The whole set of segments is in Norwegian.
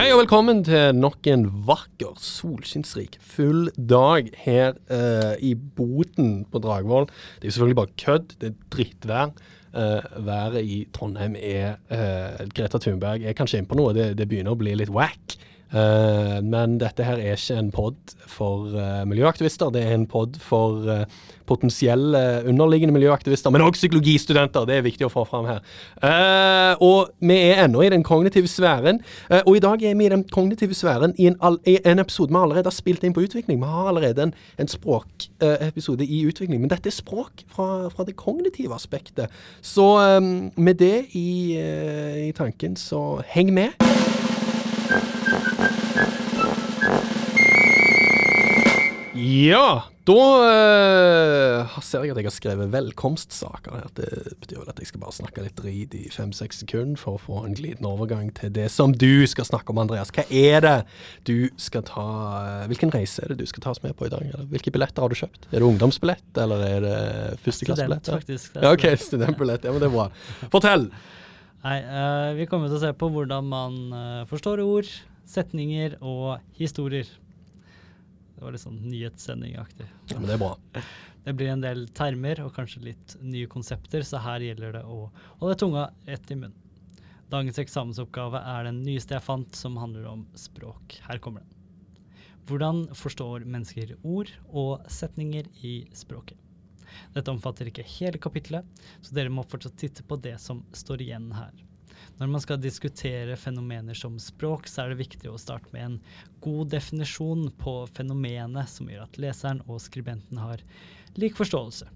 Hei og velkommen til nok en vakker, solskinnsrik, full dag her eh, i Boten på Dragvoll. Det er jo selvfølgelig bare kødd. Det er drittvær. Eh, været i Trondheim er eh, Greta Thunberg er kanskje inne på noe. Det, det begynner å bli litt wack. Eh, men dette her er ikke en pod for uh, miljøaktivister. Det er en pod for uh, potensielle underliggende miljøaktivister, men òg psykologistudenter. Det er viktig å få fram her. Og vi er ennå i den kognitive sfæren. Og i dag er vi i den kognitive sfæren i en, i en episode vi allerede har spilt inn på utvikling. Vi har allerede en, en språkepisode i utvikling, men dette er språk fra, fra det kognitive aspektet. Så um, med det i, i tanken, så heng med. Ja, da eh, ser jeg at jeg har skrevet velkomstsaker her. Det betyr vel at jeg skal bare snakke litt drit i fem-seks sekunder for å få en glidende overgang til det som du skal snakke om, Andreas. Hva er det du skal ta Hvilken reise er det du skal ta oss med på i dag? Eller hvilke billetter har du kjøpt? Er det ungdomsbillett, eller er det førsteklassebillett? Student, faktisk. Ja, OK, studentbillett. Ja, men det er bra. Fortell. Nei, eh, vi kommer til å se på hvordan man eh, forstår ord, setninger og historier. Det var litt sånn nyhetssendingaktig. Ja, men det er bra. Det blir en del termer og kanskje litt nye konsepter, så her gjelder det å holde tunga rett i munnen. Dagens eksamensoppgave er den nyeste jeg fant, som handler om språk. Her kommer den. Hvordan forstår mennesker ord og setninger i språket? Dette omfatter ikke hele kapitlet, så dere må fortsatt titte på det som står igjen her. Når man skal diskutere fenomener som språk, så er det viktig å starte med en god definisjon på fenomenet, som gjør at leseren og skribenten har lik forståelse.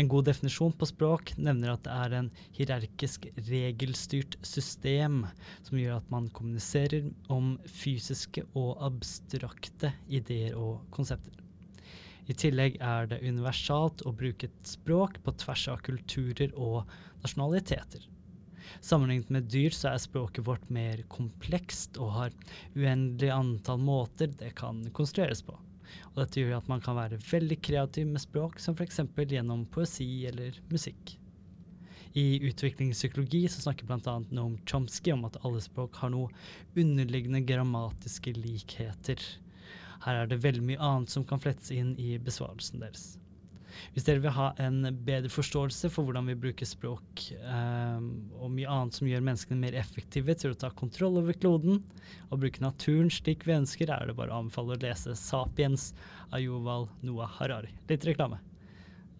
En god definisjon på språk nevner at det er en hierarkisk, regelstyrt system som gjør at man kommuniserer om fysiske og abstrakte ideer og konsepter. I tillegg er det universalt å bruke et språk på tvers av kulturer og nasjonaliteter. Sammenlignet med dyr så er språket vårt mer komplekst og har uendelig antall måter det kan konstrueres på. Og dette gjør at man kan være veldig kreativ med språk, som f.eks. gjennom poesi eller musikk. I utviklingspsykologi så snakker bl.a. Noam Chomsky om at alle språk har noe underliggende grammatiske likheter. Her er det veldig mye annet som kan flettes inn i besvarelsen deres. Hvis dere vil ha en bedre forståelse for hvordan vi bruker språk eh, og mye annet som gjør menneskene mer effektive til å ta kontroll over kloden og bruke naturen slik vi ønsker, er det bare å anbefale å lese 'Sapiens' av Yuval Noah Harari. Litt reklame.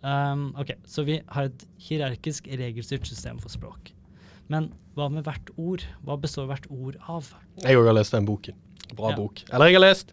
Um, ok, Så vi har et hierarkisk regelstyrt system for språk. Men hva med hvert ord? Hva består hvert ord av? Jeg òg har lest den boken. Bra Ja. bok. Eller jeg har lest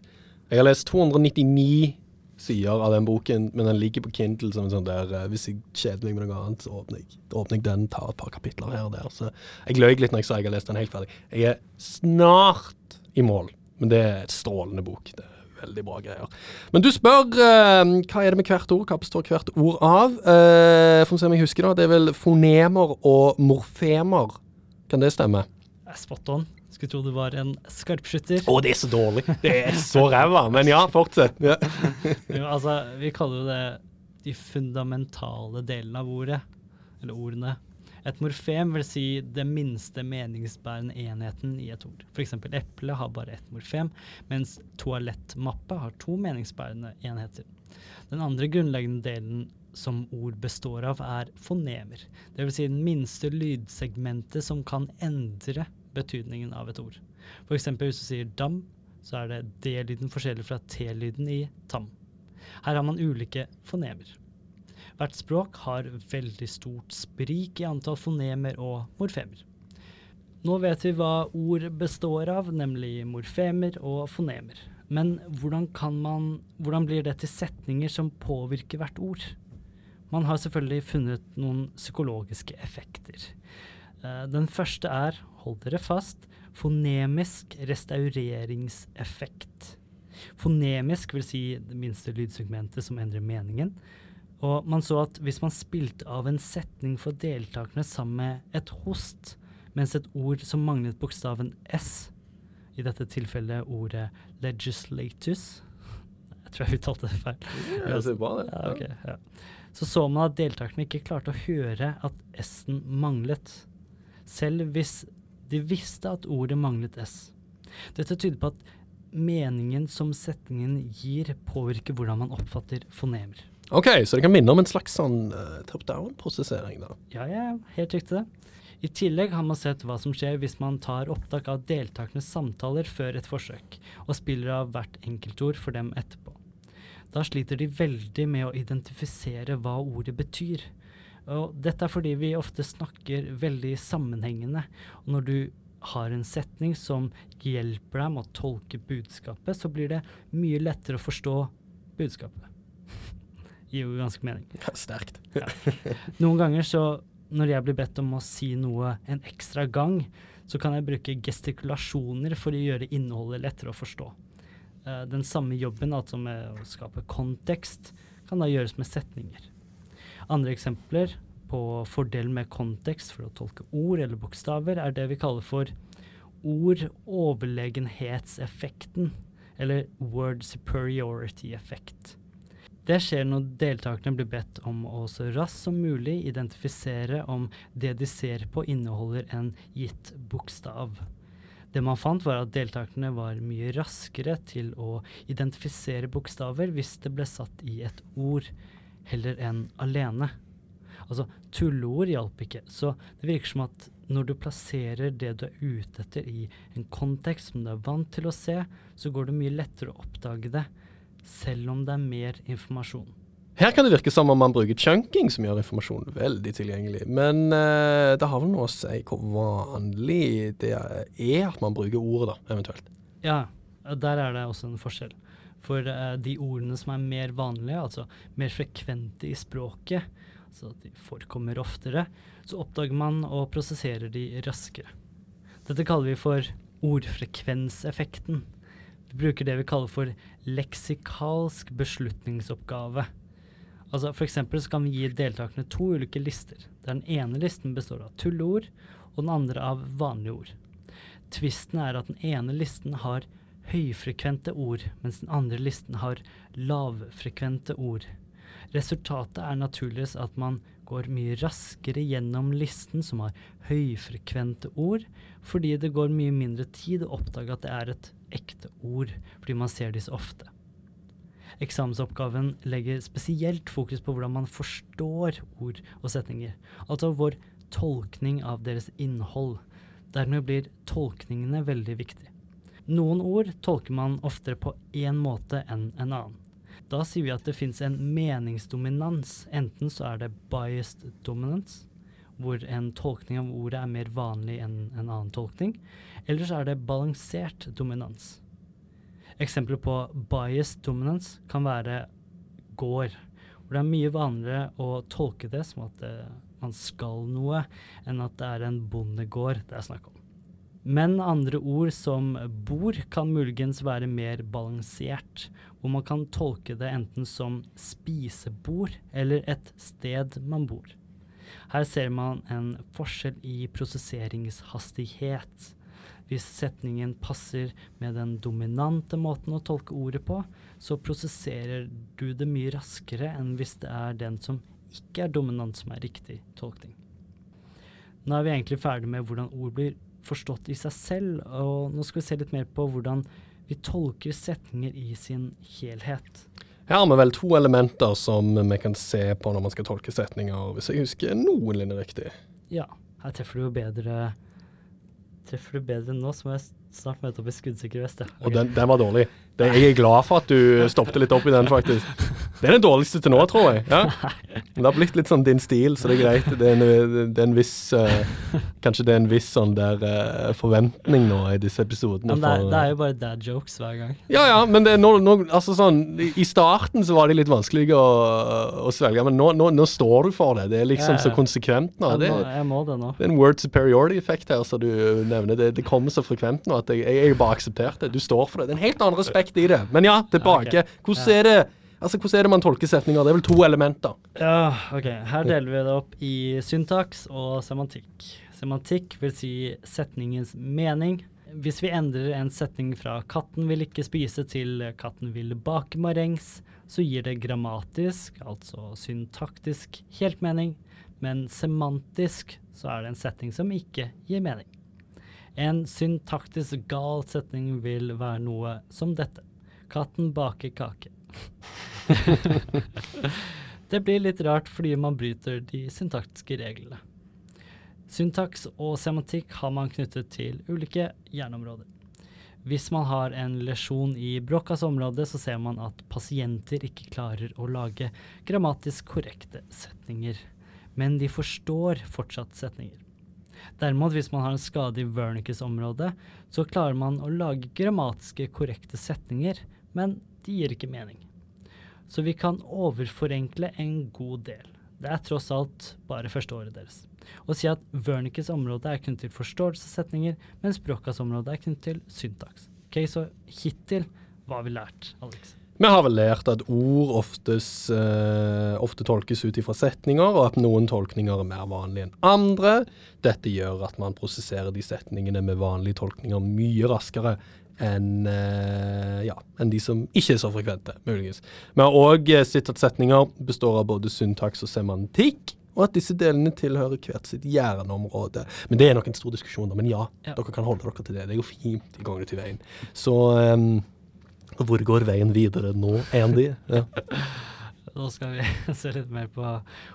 Jeg har lest 299 sider av den boken, men den ligger på Kindle som en sånn der eh, Hvis jeg kjeder meg med noe annet, så åpner jeg, da åpner jeg den, tar et par kapitler her og der. Så jeg løy litt når jeg sa jeg har lest den helt ferdig. Jeg er snart i mål, men det er et strålende bok. Det er veldig bra greier. Men du spør uh, hva er det med hvert ord? Hva består hvert ord av? Uh, får vi se om jeg husker det. Det er vel fonemer og morfemer. Kan det stemme? Spot on. Skulle tro du var en skarpskytter. Å, det er så dårlig. Det er så ræva. Men ja, fortsett. Ja. Jo, altså, vi kaller jo det de fundamentale delene av ordet, eller ordene. Et morfem vil si det minste meningsbærende enheten i et ord. F.eks. eple har bare ett morfem, mens toalettmappe har to meningsbærende enheter. Den andre grunnleggende delen som ord består av, er fonemer. Dvs. Si den minste lydsegmentet som kan endre betydningen av et ord. F.eks. hvis du sier dam, så er det D-lyden forskjellig fra T-lyden i tam. Her har man ulike fonemer. Hvert språk har veldig stort sprik i antall fonemer og morfemer. Nå vet vi hva ord består av, nemlig morfemer og fonemer. Men hvordan, kan man, hvordan blir det til setninger som påvirker hvert ord? Man har selvfølgelig funnet noen psykologiske effekter. Eh, Den første er, hold dere fast, fonemisk restaureringseffekt. Fonemisk vil si det minste lydsegmentet som endrer meningen. Og man så at hvis man spilte av en setning for deltakerne sammen med et host, mens et ord som manglet bokstaven S, i dette tilfellet ordet legislatus Jeg tror jeg uttalte det feil. Det ser bra, det. Ja, okay, ja. Så så man at deltakerne ikke klarte å høre at S-en manglet, selv hvis de visste at ordet manglet S. Dette tyder på at meningen som setningen gir, påvirker hvordan man oppfatter fonemer. OK, så det kan minne om en slags sånn uh, top down-prosessering, da. Ja, ja, helt riktig det. I tillegg har man sett hva som skjer hvis man tar opptak av deltakernes samtaler før et forsøk, og spiller av hvert enkeltord for dem etterpå. Da sliter de veldig med å identifisere hva ordet betyr. Og dette er fordi vi ofte snakker veldig sammenhengende. Og når du har en setning som hjelper deg med å tolke budskapet, så blir det mye lettere å forstå budskapet. Gir jo ganske mening. Ja, sterkt. Ja. Noen ganger så, når jeg blir bedt om å si noe en ekstra gang, så kan jeg bruke gestikulasjoner for å gjøre innholdet lettere å forstå. Uh, den samme jobben, altså med å skape kontekst, kan da gjøres med setninger. Andre eksempler på fordelen med kontekst for å tolke ord eller bokstaver, er det vi kaller for ord-overlegenhetseffekten, eller word superiority effect. Det skjer når deltakerne blir bedt om å så raskt som mulig identifisere om det de ser på inneholder en gitt bokstav. Det man fant, var at deltakerne var mye raskere til å identifisere bokstaver hvis det ble satt i et ord, heller enn alene. Altså, tulleord hjalp ikke, så det virker som at når du plasserer det du er ute etter i en kontekst som du er vant til å se, så går det mye lettere å oppdage det, selv om det er mer informasjon. Her kan det virke som om man bruker chunking, som gjør informasjon veldig tilgjengelig. Men uh, det har vel noe å si hvor vanlig det er at man bruker ordet, da, eventuelt. Ja, der er det også en forskjell. For uh, de ordene som er mer vanlige, altså mer frekvente i språket, så at de forekommer oftere, så oppdager man og prosesserer de raskere. Dette kaller vi for ordfrekvenseffekten. Vi bruker det vi kaller for leksikalsk beslutningsoppgave. Altså For så kan vi gi deltakerne to ulike lister, der den ene listen består av tulleord, og den andre av vanlige ord. Tvisten er at den ene listen har høyfrekvente ord, mens den andre listen har lavfrekvente ord. Resultatet er naturligvis at man går mye raskere gjennom listen som har høyfrekvente ord, fordi det går mye mindre tid å oppdage at det er et ekte ord, fordi man ser de så ofte. Eksamensoppgaven legger spesielt fokus på hvordan man forstår ord og setninger, altså vår tolkning av deres innhold. Dermed blir tolkningene veldig viktig. Noen ord tolker man oftere på én måte enn en annen. Da sier vi at det fins en meningsdominans. Enten så er det biased dominance, hvor en tolkning av ordet er mer vanlig enn en annen tolkning. Eller så er det balansert dominans. Eksempler på biased dominance kan være går, hvor det er mye vanligere å tolke det som at det, man skal noe, enn at det er en bondegård det er snakk om. Men andre ord som bor kan muligens være mer balansert, hvor man kan tolke det enten som spisebord eller et sted man bor. Her ser man en forskjell i prosesseringshastighet. Hvis setningen passer med den dominante måten å tolke ordet på, så prosesserer du det mye raskere enn hvis det er den som ikke er dominant, som er riktig tolkning. Nå er vi egentlig ferdig med hvordan ord blir forstått i seg selv, og nå skal vi se litt mer på hvordan vi tolker setninger i sin helhet. Her har vi vel to elementer som vi kan se på når man skal tolke setninger, hvis jeg husker noenlunde riktig. Ja, her treffer du jo bedre Treffer du bedre nå, så må jeg snart møte opp i skuddsikker vest. Okay. Og den, den, var dårlig. Det, jeg er glad for at du stoppet litt opp i den, faktisk. Det er den dårligste til nå, tror jeg. Ja. Det har blitt litt sånn din stil, så det er greit. Det er en, det er en viss uh, Kanskje det er en viss sånn der uh, forventning nå i disse episodene. Men det er, for, det er, jo bare dad jokes hver gang. Ja, ja, men det nå, nå altså sånn I starten så var de litt vanskelige å, å svelge, men nå, nå, nå, står du for det. Det er liksom ja, ja. så konsekvent nå. Det, jeg må det nå. Det er en word superiority-effekt her som du nevner. Det, det, kommer så frekvent nå at jeg, jeg, jeg bare akseptert det. Du står for det. Det er en helt annen respekt i det. Men ja, tilbake. Hvordan er det Altså, Hvordan er det man tolker setninger? Det er vel to elementer? Ja, ok. Her deler vi det opp i syntaks og semantikk. Semantikk vil si setningens mening. Hvis vi endrer en setning fra 'katten vil ikke spise' til 'katten vil bake marengs', så gir det grammatisk, altså syntaktisk, helt mening, men semantisk så er det en setning som ikke gir mening. En syntaktisk gal setning vil være noe som dette. Katten baker kake. det blir litt rart fordi man bryter de syntaktiske reglene. Syntaks og semantikk har man knyttet til ulike hjerneområder. Hvis man har en lesjon i Broccas område, så ser man at pasienter ikke klarer å lage grammatisk korrekte setninger. Men de forstår fortsatt setninger. Derimot, hvis man har en skade i Wernicke's område, så klarer man å lage grammatiske korrekte setninger, men de gir ikke mening. Så vi kan overforenkle en god del. Det er tross alt bare første året deres. Å si at Wernicke's område er knyttet til forståelsessetninger, mens Brochas område er knyttet til syntaks. Ok, Så hittil hva har vi lært, Alex? Vi har vel lært at ord oftest, uh, ofte tolkes ut ifra setninger, og at noen tolkninger er mer vanlige enn andre. Dette gjør at man prosesserer de setningene med vanlige tolkninger mye raskere enn eh, ja, en de som ikke er så frekvente, muligens. Vi har òg sett at setninger består av både syntaks og semantikk. Og at disse delene tilhører hvert sitt hjerneområde. Men det er nok en stor diskusjon. da, Men ja, Ja. dere kan holde dere til det. Det jo fint i kognitiv veien. Så um, hvor går veien videre nå, Andy? Ja. Nå skal vi se litt mer på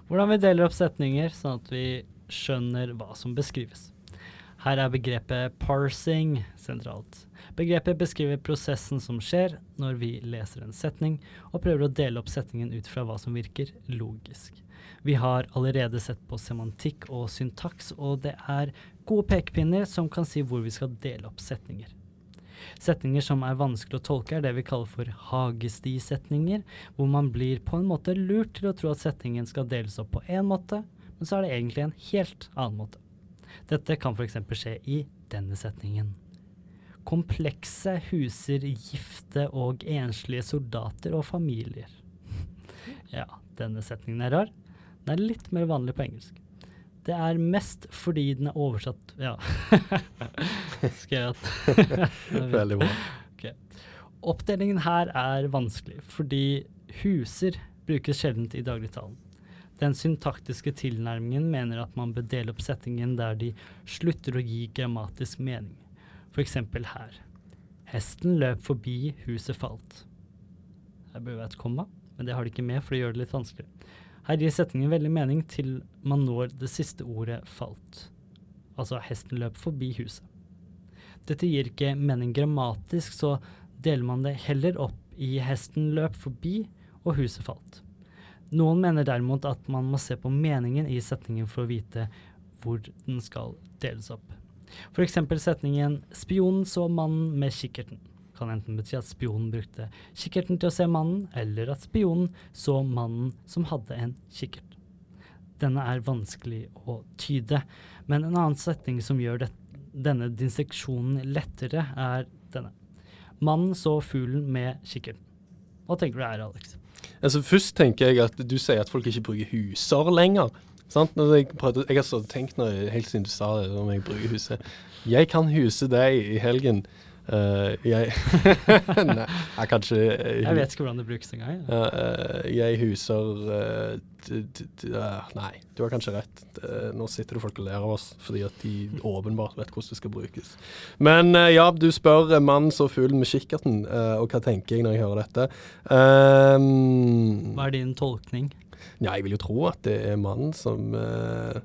hvordan vi deler opp setninger, sånn at vi skjønner hva som beskrives. Her er begrepet parsing sentralt. Begrepet beskriver prosessen som skjer når vi leser en setning, og prøver å dele opp setningen ut fra hva som virker logisk. Vi har allerede sett på semantikk og syntaks, og det er gode pekepinner som kan si hvor vi skal dele opp setninger. Setninger som er vanskelig å tolke, er det vi kaller for hagestisetninger, hvor man blir på en måte lurt til å tro at setningen skal deles opp på én måte, men så er det egentlig en helt annen måte. Dette kan f.eks. skje i denne setningen. Komplekse huser gifte og enslige soldater og familier. Ja, denne setningen er rar. Den er litt mer vanlig på engelsk. Det er mest fordi den er oversatt Ja. Skrevet. Veldig bra. Oppdelingen her er vanskelig, fordi huser brukes sjelden i dagligtalen. Den syntaktiske tilnærmingen mener at man bør dele opp settingen der de slutter å gi grammatisk mening. F.eks. her. Hesten løp forbi, huset falt. Her bør være et komma, men det har de ikke med, for det gjør det litt vanskelig. Her gir setningen veldig mening til man når det siste ordet falt. Altså hesten løp forbi huset. Dette gir ikke mening grammatisk, så deler man det heller opp i hesten løp forbi og huset falt. Noen mener derimot at man må se på meningen i setningen for å vite hvor den skal deles opp. F.eks. setningen 'Spionen så mannen med kikkerten' kan enten bety at spionen brukte kikkerten til å se mannen, eller at spionen så mannen som hadde en kikkert. Denne er vanskelig å tyde, men en annen setning som gjør det, denne disseksjonen lettere, er denne. Mannen så fuglen med kikkerten. Hva tenker du her, Alex? Altså Først tenker jeg at du sier at folk ikke bruker huser lenger. Sant? Jeg, prøvde, jeg har så tenkt når helt siden du sa det, om jeg bruker huset. Jeg kan huse deg i helgen. Uh, jeg Nei, jeg kan ikke uh, Jeg vet ikke hvordan det brukes engang. Uh, jeg huser Nei, du har kanskje rett. Eh, nå sitter det folk og ler av oss fordi at de åpenbart vet hvordan det skal brukes. Men eh, ja, du spør eh, mannen så fuglen med kikkerten, eh, og hva tenker jeg når jeg hører dette? Um, Hva er din tolkning? ja, jeg vil jo tro at det er mannen som eh,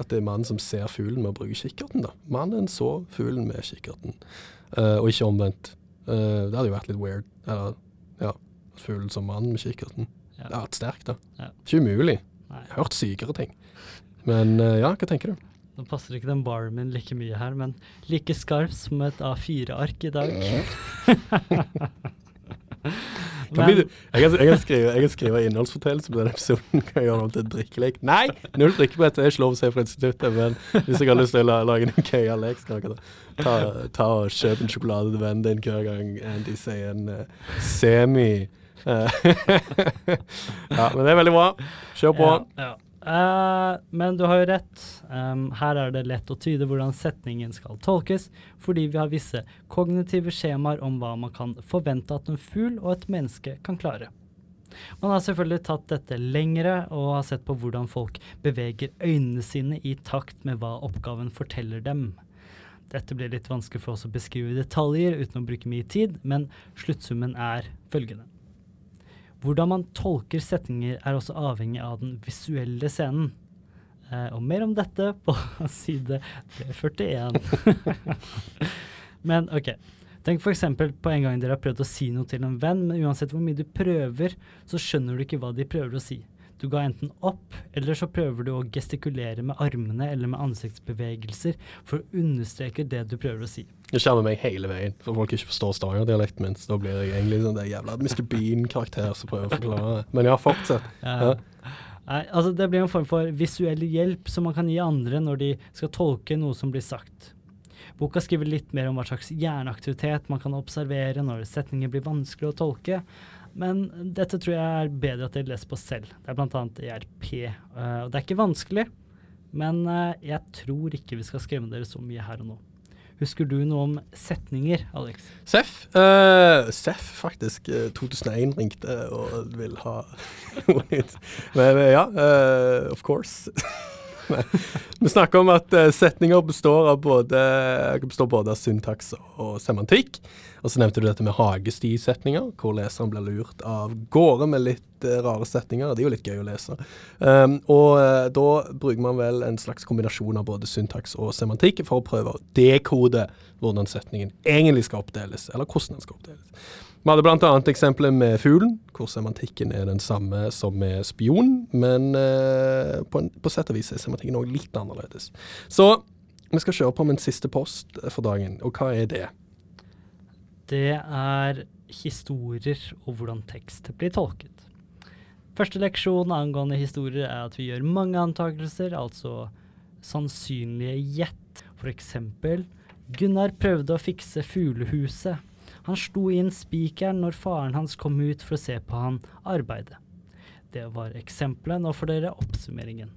At det er mannen som ser fuglen med å bruke kikkerten, da. Mannen så fuglen med kikkerten, eh, og ikke omvendt. Eh, det hadde jo vært litt weird. Eller, ja, fuglen som mannen med kikkerten. Ja. Det hadde vært sterkt, da. Ja. Ikke umulig. Nei, har hørt sykere ting. Men eh, ja, hva tenker du? nå passer ikke den baren min like mye her, men like skarp som et A4-ark i dag. men, jeg, kan, jeg, kan skrive, jeg kan skrive innholdsfortellelse på den episoden. Kan jeg gjøre noe til drikkelek? Nei! Null drikkebrett. Er ikke lov å si fra instituttet. Men hvis jeg har lyst til å lage en gøyal lek, så kan ta, ta og kjøpe en sjokolade til vennen din hver gang Andy sier en uh, semi Ja, men det er veldig bra. Kjør på. Ja, ja. Uh, men du har jo rett. Um, her er det lett å tyde hvordan setningen skal tolkes, fordi vi har visse kognitive skjemaer om hva man kan forvente at en fugl og et menneske kan klare. Man har selvfølgelig tatt dette lengre og har sett på hvordan folk beveger øynene sine i takt med hva oppgaven forteller dem. Dette blir litt vanskelig for oss å beskrive i detaljer uten å bruke mye tid, men sluttsummen er følgende. Hvordan man tolker setninger er også avhengig av den visuelle scenen. Eh, og mer om dette på side 41. men OK. Tenk f.eks. på en gang dere har prøvd å si noe til en venn, men uansett hvor mye du prøver, så skjønner du ikke hva de prøver å si. Du ga enten opp, eller så prøver du å gestikulere med armene eller med ansiktsbevegelser for å understreke det du prøver å si. Det skjermer meg hele veien, for folk ikke forstår Stavanger-dialekten min. Så da blir jeg egentlig sånn det jævla Mr. Bean-karakter som prøver å forklare det. Men ja, fortsett. Ja. Nei, altså Det blir en form for visuell hjelp som man kan gi andre når de skal tolke noe som blir sagt. Boka skriver litt mer om hva slags hjerneaktivitet man kan observere når setninger blir vanskelig å tolke. Men dette tror jeg er bedre at dere leser på selv. Det er bl.a. ERP. Uh, og det er ikke vanskelig, men uh, jeg tror ikke vi skal skremme dere så mye her og nå. Husker du noe om setninger, Alex? Seff, uh, Seff faktisk. 2001 ringte og vil ha Men ja, of course. Vi snakker om at uh, setninger består, av både, består både av syntaks og semantikk. Og så nevnte du dette med hagestisetninger, hvor leseren blir lurt av gårde med litt uh, rare setninger. Det er jo litt gøy å lese. Um, og uh, da bruker man vel en slags kombinasjon av både syntaks og semantikk for å prøve å dekode hvordan setningen egentlig skal oppdeles, eller hvordan den skal oppdeles. Vi hadde bl.a. eksempelet med fuglen, hvor semantikken er den samme som med spion, men eh, på, en, på, sett og vis er semantikken òg litt annerledes. Så vi skal kjøre på med en siste post for dagen, og hva er det? Det er historier og hvordan tekst blir tolket. Første leksjon angående historier er at vi gjør mange antakelser, altså sannsynlige gjett. For eksempel Gunnar prøvde å fikse fuglehuset han slo inn spikeren når faren hans kom ut for å se på han arbeide. Det var eksempelet, nå får dere oppsummeringen.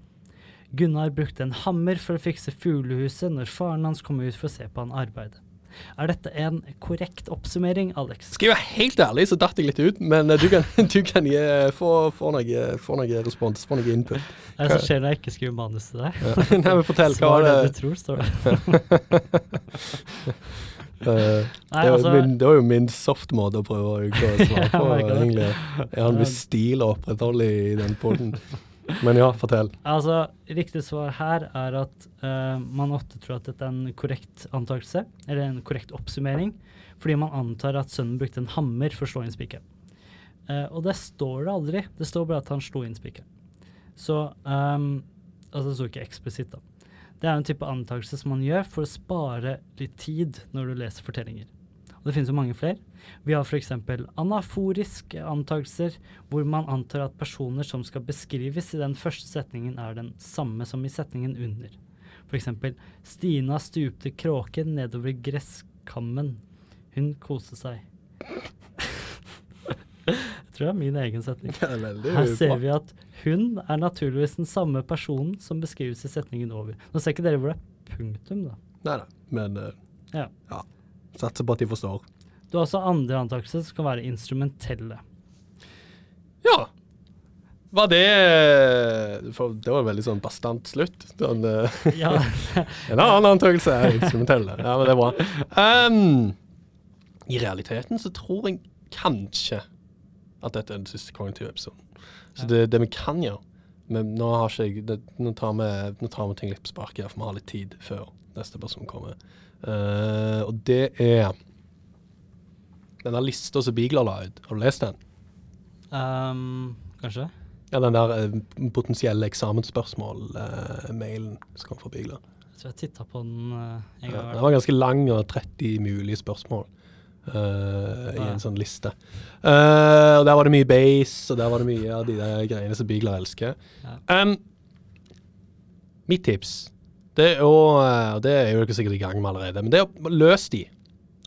Gunnar brukte en hammer for å fikse fuglehuset når faren hans kom ut for å se på han arbeide. Er dette en korrekt oppsummering, Alex? Skal jeg være helt ærlig, så datt jeg litt ut, men eh, du kan, du kan gi, få, få, noe, få noe respons, få noe input. Hva er det som skjer når jeg ikke skriver manus til deg? Ja. Nei, men fortell, hva Svar det du tror, står det. Uh, Nei, det, var altså, min, det, var jo min soft måte å prøve å unngå å svare på. egentlig. Jeg har en viss stil å opprettholde i den poden. Men ja, fortell. Altså, Riktig svar her er at uh, man ofte tror at dette er en korrekt antakelse, eller en korrekt oppsummering, fordi man antar at sønnen brukte en hammer for å slå inn spikeren. Uh, og det står det aldri. Det står bare at han slo inn spikeren. Så um, Altså, det står ikke eksplisitt, da. Det er en type antakelse som man gjør for å spare litt tid når du leser fortellinger. Og det finnes jo mange flere. Vi har f.eks. anaforiske antakelser, hvor man antar at personer som skal beskrives i den første setningen, er den samme som i setningen under. F.eks.: Stina stupte kråken nedover gresskammen. Hun koste seg. Tror jeg er min egen setning. Her ser vi at hun er naturligvis den samme personen som beskrives i setningen over. Nå ser ikke dere hvor det er punktum, da. Nei da, men uh, ja. ja. Satser på at de forstår. Du har også andre antakelser som kan være instrumentelle. Ja. Var det for Det var veldig sånn bastant slutt. Den, uh, ja. en annen antakelse er instrumentelle. Ja, men det er bra. Um, I realiteten så tror jeg kanskje at dette er den siste kognitive episoden. Så det, det vi kan gjøre men nå, har ikke det, nå, tar vi, nå, tar vi, ting litt på sparket, for vi har litt tid før neste person kommer. Uh, og det er denne lista som Bigler la ut. Har du lest den? Um, kanskje. Ja, Den der uh, potensielle eksamensspørsmål-mailen uh, som kom fra Bigler. Jeg tror jeg titta på den en gang. Ja, den var ganske lang og 30 mulige spørsmål. Uh, i en sånn liste. Uh, og Der var det mye base, og der var det mye av de der greiene som Beagler elsker. Um, mitt tips, det er, å, og det er jo ikke sikkert i gang med allerede, men det er å løse de,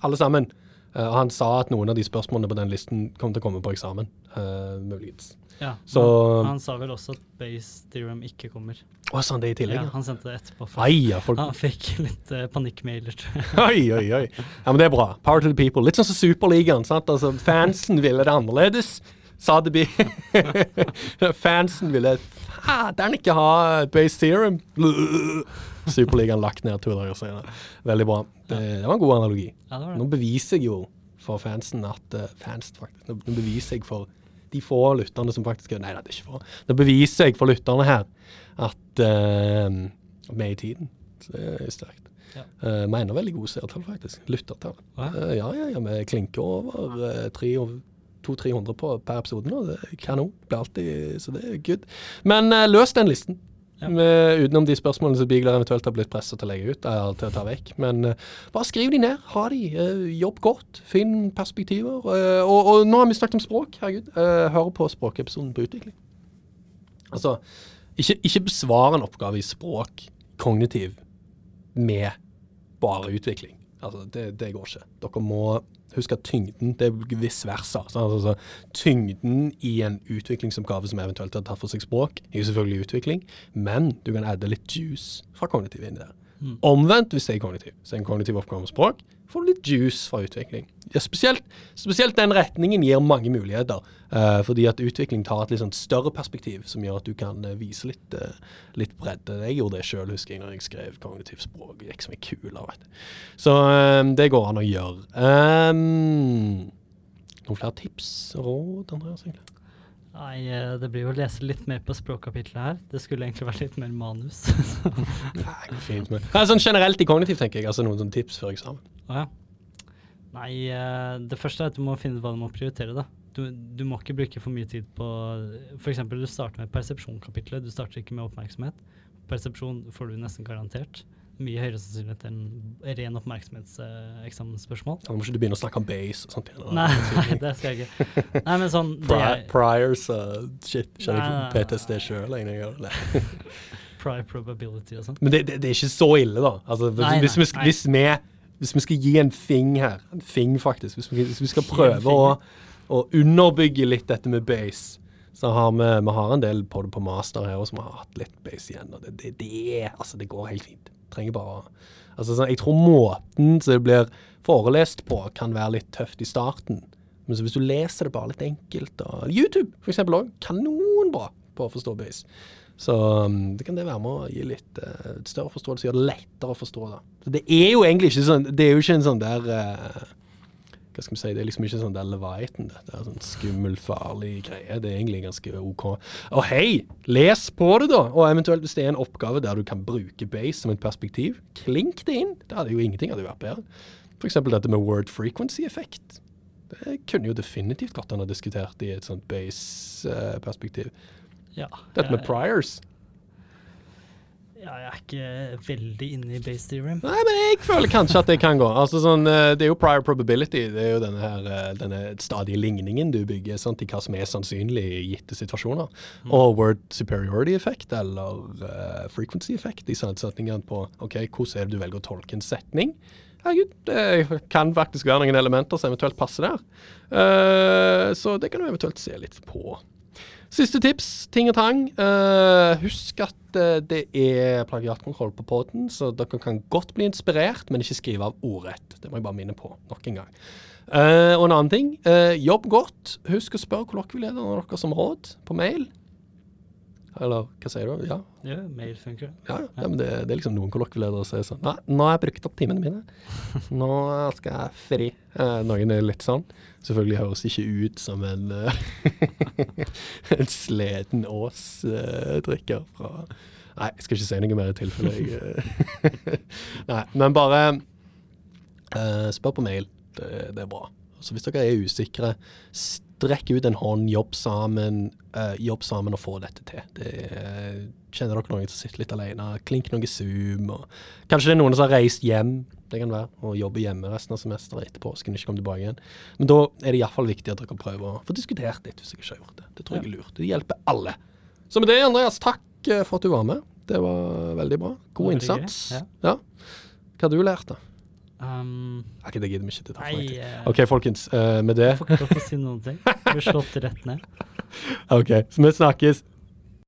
alle sammen. Uh, og han sa at noen av de spørsmålene på den listen kom til å komme på eksamen, muligens. Ja, så, han, han, sa vel også at base theorem ikke kommer. Å, sa han det i tillegg? Ja, han sendte det etterpå. Ai, ja, folk... Han fikk litt uh, panikkmailer, tror jeg. oi, oi, oi. Ja, men det er bra. Power to the people. Litt sånn som Superligaen. sant? Altså, Fansen ville det annerledes. Sa det Sotheby. Fansen ville fader ikke ha base theorem. Superligaen lagt ned to dager senere. Veldig bra. Det, det var en god analogi. Ja, det det. Nå beviser jeg jo for fansen at uh, fans faktisk, nå, beviser jeg for de få lytterne som faktisk Nei, det er ikke for Nå beviser jeg for lytterne her at eh, vi er i tiden. Så det er sterkt. Ja. Uh, mener veldig gode seertall, faktisk. Lyttertall. Ja. Uh, ja, ja, ja, vi klinker over uh, 200-300 på per episode nå. Det er kanon. Blir alltid, så det er good. Men uh, løs den listen. Med, utenom de spørsmålene som Bigler eventuelt har blitt presset til å legge ut, er til å ta vekk. Men uh, bare skriv de ned. Ha de. Uh, jobb godt. Finn perspektiver. Uh, og, og nå har vi snakket om språk. Herregud. Hør på språkepisoden på utvikling. Altså, ikke, ikke besvare en oppgave i språk kognitiv med bare utvikling. Altså, det, det går ikke. Dere må huske tyngden Det er viss versa. Altså, tyngden i en utviklingsoppgave som eventuelt har tatt for seg språk, er jo selvfølgelig utvikling, men du kan adde litt juice fra kognitiv inn i det. Mm. Omvendt hvis det er kognitiv. Så er en kognitiv oppgave med språk, får du litt juice fra utvikling. Ja, spesielt, spesielt den retningen gir mange muligheter, uh, fordi at utvikling tar et litt sånn større perspektiv, som gjør at du kan uh, vise litt, uh, litt bredde. Jeg gjorde det sjøl, husker jeg, når jeg skrev kognitivt språk. Det gikk som ei kule. Så det går an å gjøre. Um, noen flere tips og råd, Andreas? egentlig? Nei, eh, det blir jo å lese litt mer på språkkapitlet her. Det skulle egentlig vært litt mer manus. Nei, fint med. Nei, sånn generelt i kognitiv, tenker jeg. Altså noen sånne tips før eksamen. Å ja. Nei, eh, det første er at du må finne ut hva du må prioritere. da. Du, du må ikke bruke for mye tid på F.eks. du starter med persepsjonskapitlet, Du starter ikke med oppmerksomhet. Persepsjon får du nesten garantert. Mye høyere sannsynlighet enn ren oppmerksomhetseksamensspørsmål. Nå må ikke du begynne å snakke om base og sånt. Nei, det skal jeg ikke. Nei, men sånn er, priors uh, Shit, kjenner ikke PTSD sjøl lenger. Prior probability og sånn. Men det, det, det er ikke så ille, da. Altså, hvis, Nei, nei, hvis, vi, nei. hvis, vi, hvis vi skal gi en fing her, en fing faktisk, hvis vi, hvis vi skal prøve å, å underbygge litt dette med base, så har vi, vi har en del på det på master her også, som har hatt litt base igjen. Og det, det, det, altså, det går helt fint. Trenger bare altså, sånn, Jeg tror måten som det blir forelest på, kan være litt tøft i starten. Men hvis du leser det bare litt enkelt og YouTube for eksempel òg. Kanonbra på å forstå base. Så um, det kan det være med å gi litt uh, større forståelse, gjøre det lettere å forstå det. Så det er jo egentlig ikke sånn Det er jo ikke en sånn der eh, Hva skal vi si, det er liksom ikke sånn der Leviathan. Det er sånn skummel, farlig greie. Det er egentlig ganske OK. Og hei, les på det, da! Og eventuelt hvis det er en oppgave der du kan bruke base som et perspektiv, klink det inn. Det hadde jo ingenting hadde vært bedre. F.eks. dette med word frequency-effekt. Det kunne jo definitivt gått an å diskutert i et sånt base-perspektiv. Ja. Dette med priors. Ja, jeg er ikke veldig inne i base theorem. Nei, men jeg føler kanskje at det kan gå. Altså sånn, eh, Det er jo prior probability. Det er jo denne her, eh, denne stadige ligningen du bygger sant, i hva som er sannsynlig i gitte situasjoner. Og word superiority effect, eller uh, frequency effect, i setningene på ok, hvordan er det du velger å tolke en setning. Herregud, det kan faktisk være noen elementer som eventuelt passer der. Uh, så det kan du eventuelt se litt på. Siste tips, ting og tang. Uh, husk at uh, det er plagiatkontroll på poden, så dere kan godt bli inspirert, men ikke skrive av ordrett. Det må jeg bare minne på nok en gang. Uh, og en annen ting, jobb godt. Husk å spørre kollokvielederne deres om råd på mail. Eller hva sier du? Ja, Ja, mail funker. ja, ja. ja men det, det er liksom noen kollokvieledere som sier sånn Nei, nå har jeg brukt opp timene mine. Nå skal jeg fri. Eh, noen er litt sånn. Selvfølgelig høres ikke ut som en eh, En sleden Ås-drikker fra Nei, jeg skal ikke si noe mer i tilfelle jeg eh, Nei, men bare eh, spør på mail. Det, det er bra. Så hvis dere er usikre, strekk ut en hånd, jobb sammen, uh, jobb sammen og få dette til. Det, er- kjenner dere noen som sitter litt alene, klink noe Zoom. Og, kanskje det er noen som har reist hjem, det kan være, og jobber hjemme resten av semesteret etter påsken, ikke komme tilbake igjen. Men da er det iallfall viktig at dere prøver å få diskutert litt, hvis dere ikke har gjort det. Det tror jeg er lurt. Det hjelper alle. Så med det, Andreas, takk eh, for at du var med. Det var veldig bra. God innsats. Ja. Hva har du lært, da? Um, det gidder ikke til. nei, eh, OK, folkens. Uh, med det jeg får ikke lov til å si noen ting. Blir slått rett ned. OK, så vi snakkes.